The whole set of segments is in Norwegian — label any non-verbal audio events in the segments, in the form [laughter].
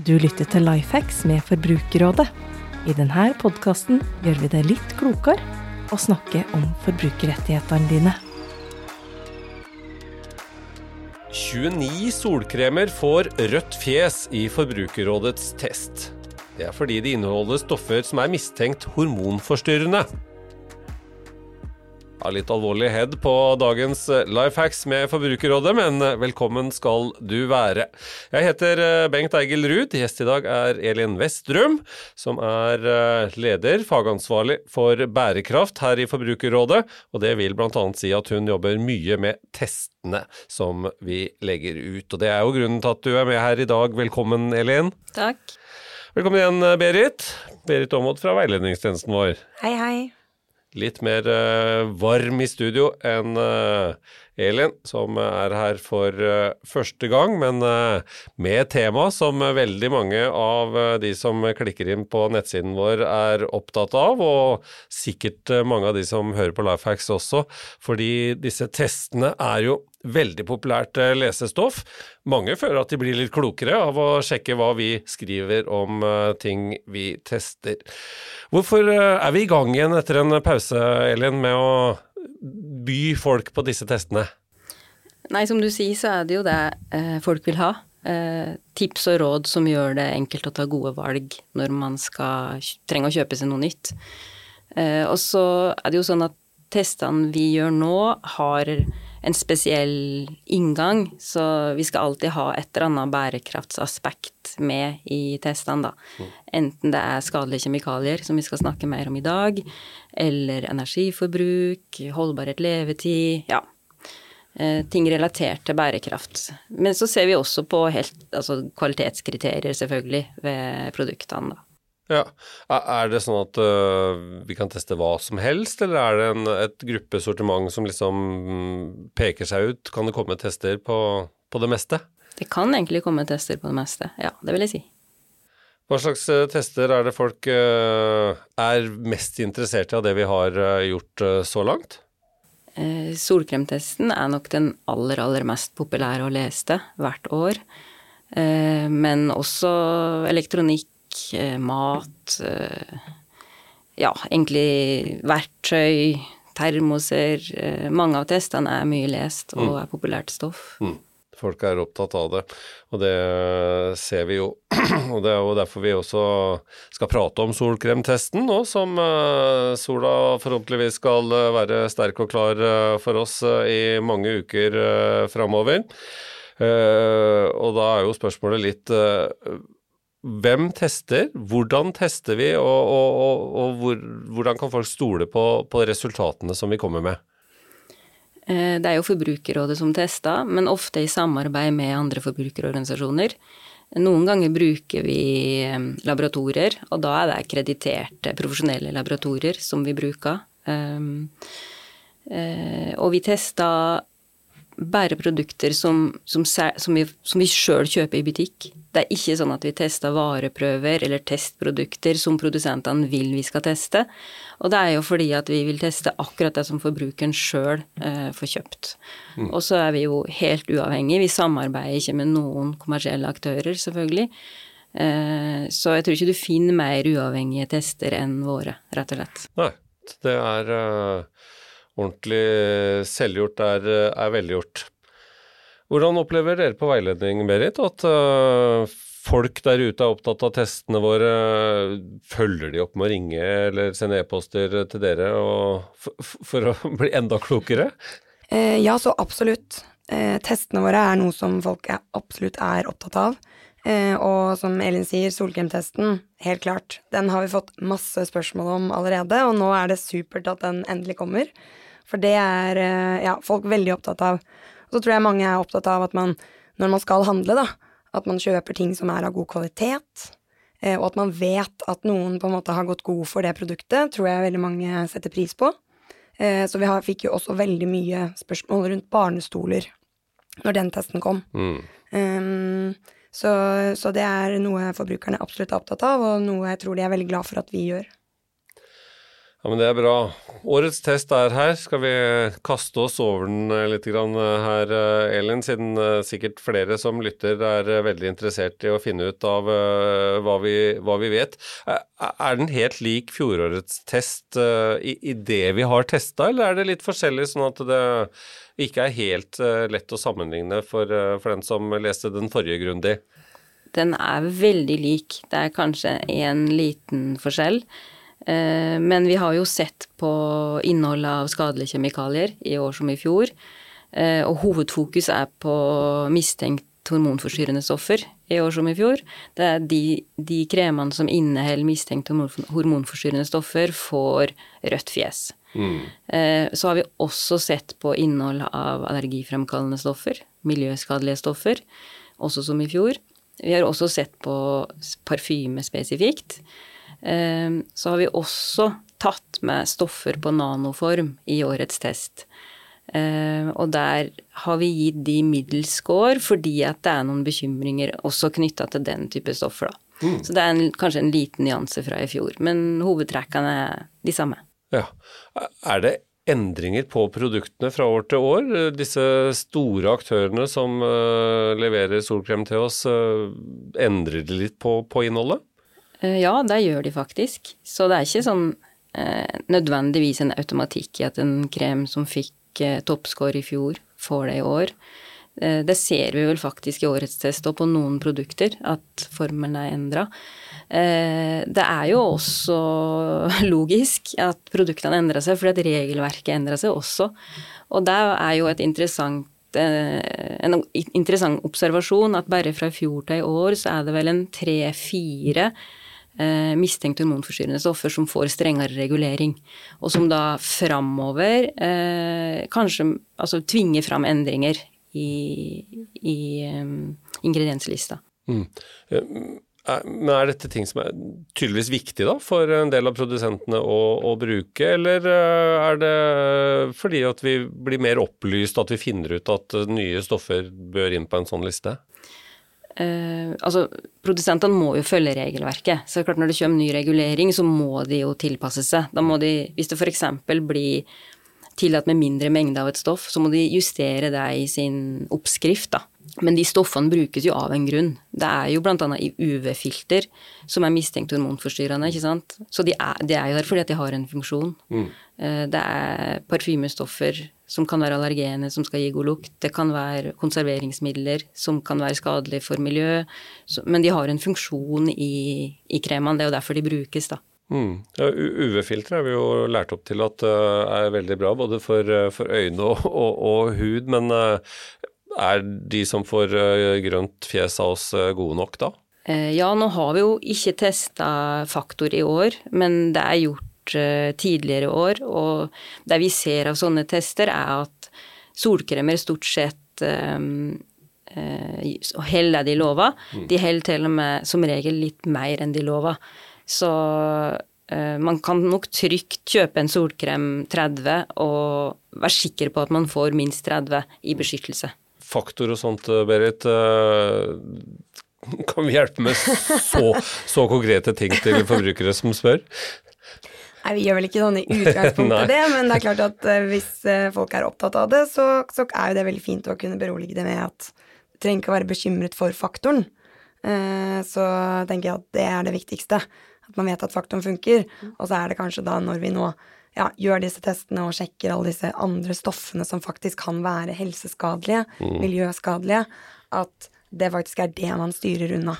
Du lytter til Lifehacks med Forbrukerrådet. I denne podkasten gjør vi det litt klokere å snakke om forbrukerrettighetene dine. 29 solkremer får rødt fjes i Forbrukerrådets test. Det er fordi de inneholder stoffer som er mistenkt hormonforstyrrende. Ja, litt alvorlig head på dagens eh, life hacks med Forbrukerrådet, men eh, velkommen skal du være. Jeg heter eh, Bengt Eigil Ruud. Gjest i dag er Elin Westrum, som er leder, fagansvarlig for bærekraft her i Forbrukerrådet. Og det vil bl.a. si at hun jobber mye med testene som vi legger ut. Og det er jo grunnen til at du er med her i dag. Velkommen, Elin. Takk. Velkommen igjen, Berit. Berit Aamodt fra veiledningstjenesten vår. Hei, hei litt mer uh, varm i studio enn uh, Elin, som er her for uh, første gang, men med tema som veldig mange av de som klikker inn på nettsiden vår er opptatt av, og sikkert mange av de som hører på Lifehacks også, fordi disse testene er jo veldig populært eh, lesestoff. Mange føler at de blir litt klokere av å sjekke hva vi skriver om eh, ting vi tester. Hvorfor eh, er vi i gang igjen etter en pause, Elin, med å by folk på disse testene? Nei, som du sier, så er det jo det eh, folk vil ha. Eh, tips og råd som gjør det enkelt å ta gode valg når man skal trenge å kjøpe seg noe nytt. Eh, og så er det jo sånn at testene vi gjør nå, har en spesiell inngang, så vi skal alltid ha et eller annet bærekraftsaspekt med i testene, da. Mm. Enten det er skadelige kjemikalier, som vi skal snakke mer om i dag, eller energiforbruk, holdbarhet levetid, ja. Eh, ting relatert til bærekraft. Men så ser vi også på helt, altså kvalitetskriterier, selvfølgelig, ved produktene, da. Ja. Er det sånn at uh, vi kan teste hva som helst, eller er det en, et gruppesortiment som liksom peker seg ut? Kan det komme tester på, på, det meste? Det kan egentlig komme tester på det meste, ja. Det vil jeg si. Hva slags uh, tester er det folk uh, er mest interessert i av det vi har gjort så langt? solkremtesten er nok den aller, aller mest populære og leste hvert år. men også elektronikk Eh, mat eh, Ja, egentlig verktøy, termoser. Eh, mange av testene er mye lest og mm. er populært stoff. Mm. Folk er opptatt av det, og det ser vi jo. [clears throat] og det er jo derfor vi også skal prate om solkremtesten nå, som sola forhåpentligvis skal være sterk og klar for oss i mange uker framover. Og da er jo spørsmålet litt hvem tester, hvordan tester vi, og, og, og, og hvor, hvordan kan folk stole på, på, resultatene som vi kommer med? Eh, det er jo Forbrukerrådet som tester, men ofte i samarbeid med andre forbrukerorganisasjoner. Noen ganger bruker vi eh, laboratorier, og da er det krediterte profesjonelle laboratorier som vi bruker. Um, og vi tester bare produkter som, som, som vi, som vi sjøl kjøper i butikk. Det er ikke sånn at vi tester vareprøver eller testprodukter som produsentene vil vi skal teste. Og det er jo fordi at vi vil teste akkurat det som forbrukeren sjøl eh, får kjøpt. Mm. Og så er vi jo helt uavhengige. Vi samarbeider ikke med noen kommersielle aktører, selvfølgelig. Eh, så jeg tror ikke du finner mer uavhengige tester enn våre, rett og slett. Nei, det er uh, ordentlig selvgjort er, er velgjort. Hvordan opplever dere på veiledning, Berit, at uh, folk der ute er opptatt av testene våre? Følger de opp med å ringe eller sende e-poster til dere for, for, å [laughs] bli enda klokere? Eh, ja, så absolutt. Eh, testene våre er noe som folk absolutt er opptatt av. Eh, og som Elin sier, solkremtesten, helt klart. Den har vi fått masse spørsmål om allerede, og nå er det supert at den endelig kommer. For det er eh, ja, folk veldig opptatt av. Og så tror jeg mange er opptatt av at man, når man skal handle, da, at man kjøper ting som er av god kvalitet, eh, og at man vet at noen på en måte har gått god for det produktet, tror jeg veldig mange setter pris på. Eh, så vi har, fikk jo også veldig mye spørsmål rundt barnestoler når den testen kom. Mm. Um, så, så, det er noe forbrukerne absolutt er opptatt av, og noe jeg tror de er veldig glad for at vi gjør. Ja, men Det er bra. Årets test er her. Skal vi kaste oss over den eh, litt eh, her, eh, Elin? Siden sikkert flere som lytter er veldig interessert i å finne ut av hva vi, hva vi vet. Er den helt lik fjorårets test i, i det vi har testa, eller er det litt forskjellig, sånn at det ikke er helt lett å sammenligne for, for den som leste den forrige grundig? Den er veldig lik. Det er kanskje en liten forskjell. Eh, men vi har jo sett på innholdet av skadelige kjemikalier i år som i fjor. Eh, og hovedfokus er på mistenkt hormonforstyrrende stoffer i år som i fjor. Det er de, de kremene som inneholder mistenkt hormonforstyrrende stoffer, får rødt fjes. Mm. Eh, så har vi også sett på innhold av allergifremkallende stoffer, miljøskadelige stoffer, også som i fjor. Vi har også sett på parfyme spesifikt. Ehm, så har vi også tatt med stoffer på nanoform i årets test. Ehm, og der har vi gitt de middels score fordi at det er noen bekymringer også knytta til den type stoffer, da. Mm. Så det er en, kanskje en liten nyanse fra i fjor, men hovedtrekkene er de samme. Ja. Er det endringer på produktene fra år til år? Disse store aktørene som uh, leverer solkrem til oss, uh, endrer de litt på, på innholdet? Eh, ja, det gjør de faktisk. Så det er ikke sånn eh, nødvendigvis en automatikk i at en krem som fikk eh, toppscore i fjor, får det i år. Eh, det ser vi vel faktisk i årets test og på noen produkter, at formelen er endra. Eh, det er jo også [laughs] logisk at produktene endrer seg, fordi at regelverket endrer seg også. Og det er jo et interessant eh, en interessant observasjon at bare fra i fjor til i år så er det vel en tre-fire eh, mistenkt hormonforstyrrende stoffer som får strengere regulering, og som da framover eh, kanskje altså tvinger fram endringer i, i um, ingredienslista. Mm. Men er dette ting som er tydeligvis viktig da, for en del av produsentene å, å, bruke, eller er det fordi at vi blir mer opplyst, at vi finner ut at nye stoffer bør inn på en sånn liste? Uh, altså, Produsentene må jo følge regelverket. Så klart når det kommer ny regulering, så må de jo tilpasse seg. Da må de, Hvis det f.eks. blir tillatt med mindre mengde av et stoff, så må de justere det i sin oppskrift. da. Men de stoffene brukes jo av en grunn. Det er jo bl.a. i UV-filter som er mistenkt hormonforstyrrende. ikke sant? Så de er, de er, jo der fordi at de har en funksjon. Mm. Uh, det er parfymestoffer som kan være allergene, som skal gi god lukt. Det kan være konserveringsmidler som kan være skadelige for miljø. Men de har en funksjon i, i kremene, det er jo derfor de brukes, da. Mm. Ja, UV-filtre er vi jo lært opp til at uh, er veldig bra, både for, uh, for øyne og, og, og, hud. Men uh, er de som får grønt fjes av oss, gode nok da? Ja, nå har vi jo ikke testa faktor i år, men det er gjort Eh, tidligere år. Og det vi ser av sånne tester, er at solkremer stort sett um, uh, holder det de lover. Mm. De holder til og med som regel litt mer enn de lover. Så uh, man kan nok trygt kjøpe en solkrem 30 og være sikker på at man får minst 30 i beskyttelse. Faktor og sånt, Berit. [laughs] Kan vi hjelpe med så, så konkrete ting til forbrukere som spør? Nei, vi gjør vel ikke sånn i utgangspunktet [laughs] det, men det er klart at uh, hvis folk er opptatt av det, så, så, er jo det veldig fint å kunne berolige det med at du trenger ikke å være bekymret for faktoren. Så tenker jeg at det er det viktigste. At man vet at faktoren funker. Og så er det kanskje da når vi nå ja, gjør disse testene og sjekker alle disse andre stoffene som faktisk kan være helseskadelige, mm. miljøskadelige, at det faktisk er det man styrer unna.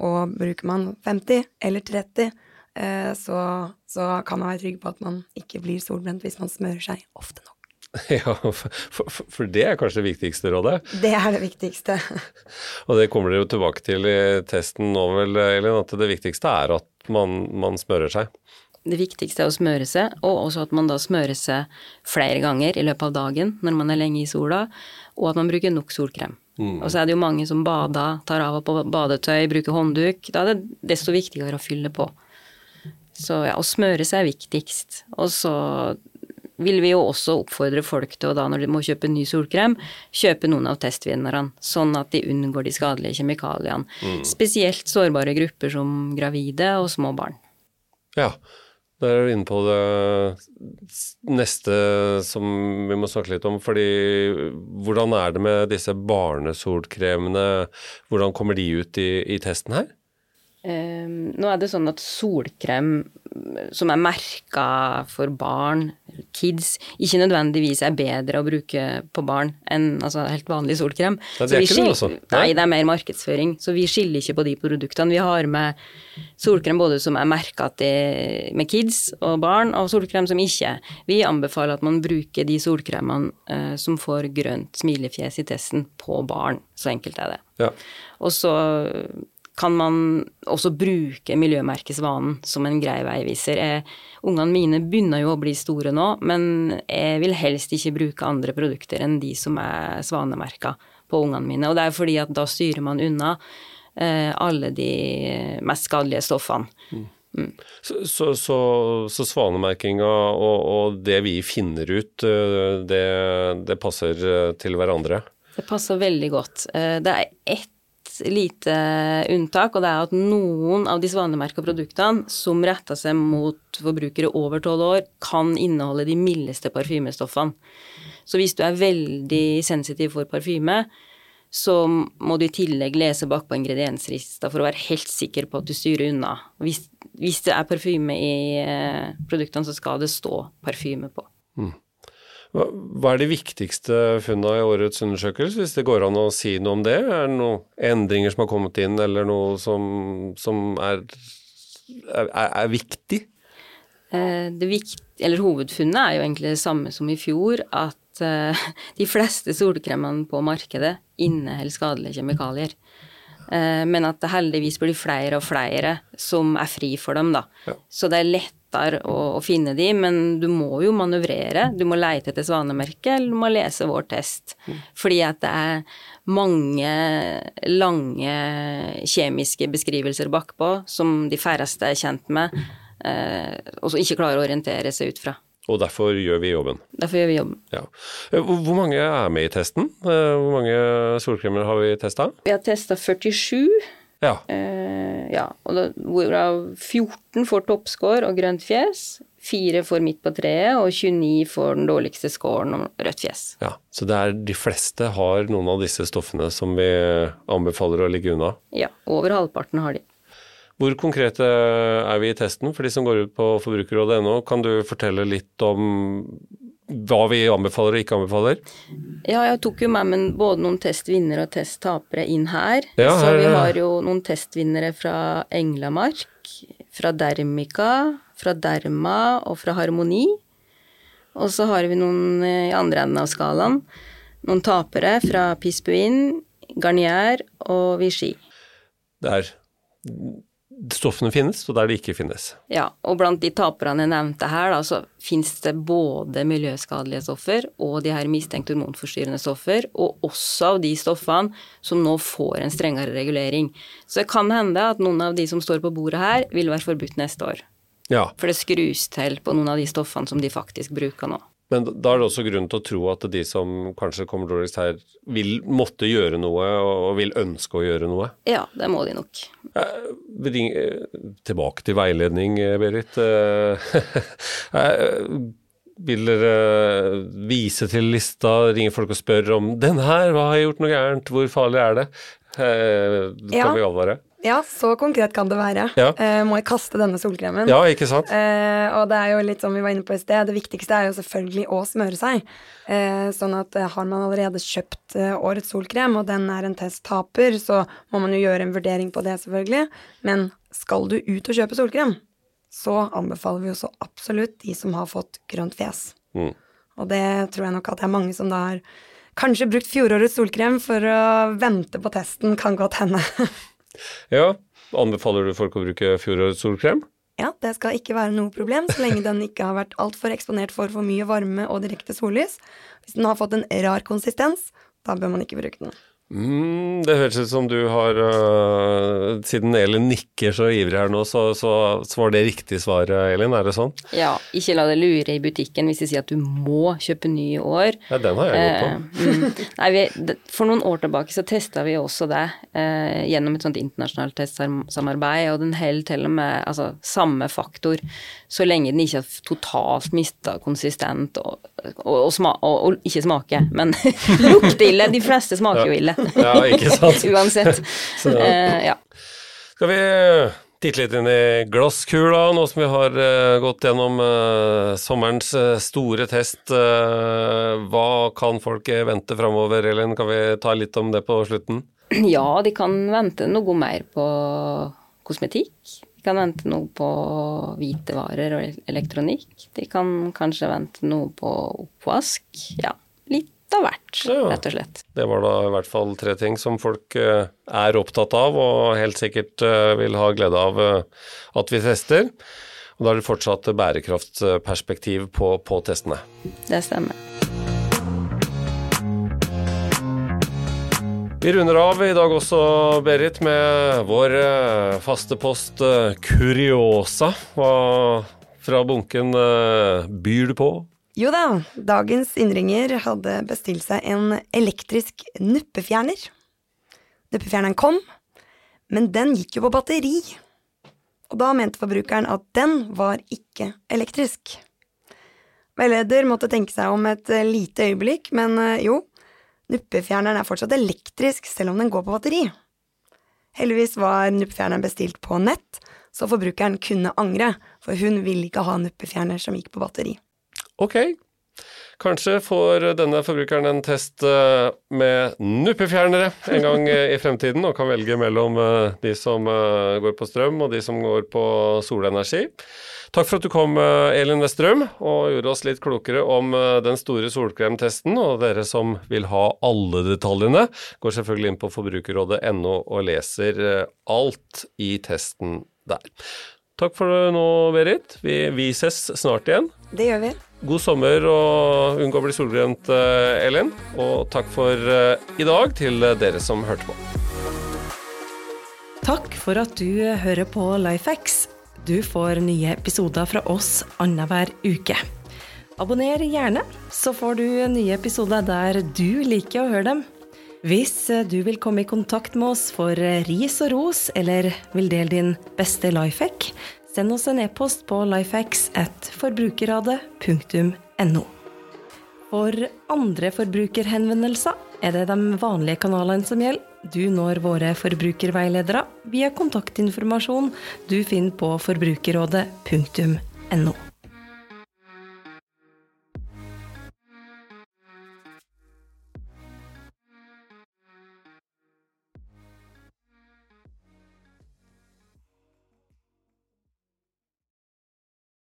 og bruker man 50 eller 30 Eh, så, så, kan man være trygg på at man ikke blir solbrent hvis man smører seg ofte nok. [laughs] Ja, for, for, for, det er kanskje det viktigste rådet? Det er det viktigste. [laughs] og det kommer dere jo tilbake til i testen nå vel, Elin, at det viktigste er at man, man smører seg? Det viktigste er å smøre seg, og også at man da smører seg flere ganger i løpet av dagen når man er lenge i sola, og at man bruker nok solkrem. Mm. Og så er det jo mange som bader, tar av og på badetøy, bruker håndduk. Da er det desto viktigere å fylle på. Så ja, å smøre seg er viktigst. Og så vil vi jo også oppfordre folk til å da, når de må kjøpe ny solkrem, kjøpe noen av testvinnerne, sånn at de unngår de skadelige kjemikaliene. Mm. Spesielt sårbare grupper som gravide og små barn. Ja, Da er du inne på det neste som vi må snakke litt om. fordi Hvordan er det med disse barnesolkremene? Hvordan kommer de ut i, i testen her? Um, nå er det sånn at solkrem som er merka for barn, kids, ikke nødvendigvis er bedre å bruke på barn enn altså, helt vanlig solkrem. Det er ikke det, altså? Nei, det er mer markedsføring. Så vi skiller ikke på de produktene. Vi har med solkrem både som er merka med kids og barn, og solkrem som ikke. Vi anbefaler at man bruker de solkremene uh, som får grønt smilefjes i testen, på barn. Så enkelt er det. Ja. Og så kan man også bruke miljømerkesvanen som en grei veiviser. Eh, ungene mine begynner jo å bli store nå, men jeg vil helst ikke bruke andre produkter enn de som er svanemerka på ungene mine. Og det er fordi at da styrer man unna eh, alle de mest skadelige stoffene. Mm. Mm. Så, så, så, så, svanemerkinga og, og, det vi finner ut, eh, det, det passer eh, til hverandre? Det passer veldig godt. Eh, det er ett lite unntak, og det er at noen av de svanemerka produktene som retter seg mot forbrukere over tolv år, kan inneholde de mildeste parfymestoffene. Så hvis du er veldig sensitiv for parfyme, så må du i tillegg lese bakpå ingredienslista for å være helt sikker på at du styrer unna. Hvis, hvis det er parfyme i eh, produktene, så skal det stå parfyme på. Mm. Hva er de viktigste funnene i årets undersøkelse, hvis det går an å si noe om det? Er det noen endringer som har kommet inn, eller noe som, som er, er, er, viktig? Eh, det vikt, eller hovedfunnet er jo egentlig det samme som i fjor, at eh, [laughs] de fleste solkremene på markedet inneholder skadelige kjemikalier. Eh, men at det heldigvis blir flere og flere som er fri for dem, da. Ja. Så det er lett lettere å, å, finne de, men du må jo manøvrere. Du må leite etter svanemerket, eller du må lese vår test. Fordi at det er mange lange kjemiske beskrivelser bakpå som de færreste er kjent med, eh, og som ikke klarer å orientere seg ut fra. Og derfor gjør vi jobben. Derfor gjør vi jobben. Ja. Hvor mange er med i testen? Eh, hvor mange solkremer har vi testa? Vi har testa 47. Ja. Eh, ja og da, hvorav 14 får toppscore og grønt fjes. 4 får midt på treet, og 29 får den dårligste scoren om rødt fjes. Ja, Så det er de fleste har noen av disse stoffene som vi anbefaler å ligge unna? Ja, over halvparten har de. Hvor konkrete er vi i testen for de som går ut på forbrukerrådet.no? Kan du fortelle litt om hva vi anbefaler og ikke anbefaler? Ja, jeg tok jo med meg både noen testvinnere og testtapere inn her. Ja, her så vi har jo noen testvinnere fra Englamark, fra Dermica, fra Derma og fra Harmoni. Og så har vi noen i andre enden av skalaen. Noen tapere fra Pispuin, Garnier og Vichy. Der stoffene finnes, og der de ikke finnes. Ja, og blant de taperne jeg nevnte her, da, så finnes det både miljøskadelige stoffer og de her mistenkt hormonforstyrrende stoffer, og også av de stoffene som nå får en strengere regulering. Så det kan hende at noen av de som står på bordet her, vil være forbudt neste år. Ja. For det skrus til på noen av de stoffene som de faktisk bruker nå. Men da er det også grunn til å tro at de som kanskje kommer dårligst her, vil måtte gjøre noe og vil ønske å gjøre noe? Ja, det må de nok. Eh, tilbake til veiledning, eh, Berit. Eh, [laughs] vil dere vise til lista, ringe folk og spørre om 'den her, hva har jeg gjort noe gærent, hvor farlig er det'? Kan ja. vi advare? Ja, så konkret kan det være. Ja. Uh, må jeg kaste denne solkremen? Ja, ikke sant? Uh, og det er jo litt som vi var inne på i sted, det viktigste er jo selvfølgelig å smøre seg. Uh, sånn at har man allerede kjøpt årets solkrem, og den er en testtaper, så må man jo gjøre en vurdering på det, selvfølgelig. Men skal du ut og kjøpe solkrem, så anbefaler vi jo så absolutt de som har fått grønt fjes. Mm. Og det tror jeg nok at det er mange som da har kanskje brukt fjorårets solkrem for å vente på testen, kan godt hende. [laughs] Ja, Anbefaler du folk å bruke fjorårets solkrem? Ja, det skal ikke være noe problem så lenge den ikke har vært altfor eksponert for for mye varme og direkte sollys. Hvis den har fått en rar konsistens, da bør man ikke bruke den. Mm, det høres ut som du har uh, Siden Elin nikker så ivrig her nå, så, så, så, var det riktig svar, Elin. Er det sånn? Ja, ikke la deg lure i butikken hvis de sier at du må kjøpe ny i år. Ja, den har jeg gått på. Uh, mm, nei, vi, for noen år tilbake så testa vi også det uh, gjennom et sånt internasjonalt testsamarbeid, og den holder til og med altså, samme faktor så lenge den ikke har totalt mista konsistent og, og, og, og, ikke smake, men [laughs] lukter ille. De fleste smaker jo ille. Ja, ikke sant. [laughs] Uansett. Så, uh, ja. Skal vi titte litt inn i glasskula, nå som vi har uh, gått gjennom uh, sommerens store test. hva kan folk vente framover, Elin? Kan vi ta litt om det på slutten? [clears throat] Ja, de kan vente noe mer på kosmetikk. De kan vente noe på hvitevarer og elektronikk. De kan kanskje vente noe på oppvask. Ja, av hvert, ja, rett og slett. Det var da i hvert fall tre ting som folk eh, er opptatt av, og helt sikkert eh, vil ha glede av eh, at vi tester. Og da er det fortsatt bærekraftperspektiv på, på testene. Det stemmer. Vi runder av i dag også, Berit, med vår faste post Kuriosa. Hva fra bunken byr du på? Jo da, dagens innringer hadde bestilt seg en elektrisk nuppefjerner. Nuppefjerneren kom, men den gikk jo på batteri. Og da mente forbrukeren at den var ikke elektrisk. Veileder måtte tenke seg om et lite øyeblikk, men eh, jo, nuppefjerneren er fortsatt elektrisk selv om den går på batteri. Heldigvis var nuppefjerneren bestilt på nett, så forbrukeren kunne angre, for hun ville ikke ha nuppefjerner som gikk på batteri. Ok, kanskje får denne forbrukeren en test eh, med nuppefjernere en gang i fremtiden, og kan velge mellom eh, de som eh, går på strøm og de som går på solenergi. Takk for at du kom, Elin Westerøm, og gjorde oss litt klokere om den store solkremtesten. Og dere som vil ha alle detaljene, går selvfølgelig inn på forbrukerrådet.no og leser alt i testen der. Takk for nå, Berit. Vi, vi ses snart igjen. Det gjør vi. God sommer og unngå å bli solbrent, eh, Elin. Og takk for eh, i dag til dere som hørte på. Takk for at du hører på Lifehacks. Du får nye episoder fra oss annenhver uke. Abonner gjerne, så får du nye episoder der du liker å høre dem. Hvis du vil komme i kontakt med oss for ris og ros, eller vil dele din beste lifehack, Send oss en e-post på lifehacks.forbrukerradet.no. For andre forbrukerhenvendelser er det de vanlige kanalene som gjelder. Du når våre forbrukerveiledere via kontaktinformasjon du finner på forbrukerrådet.no.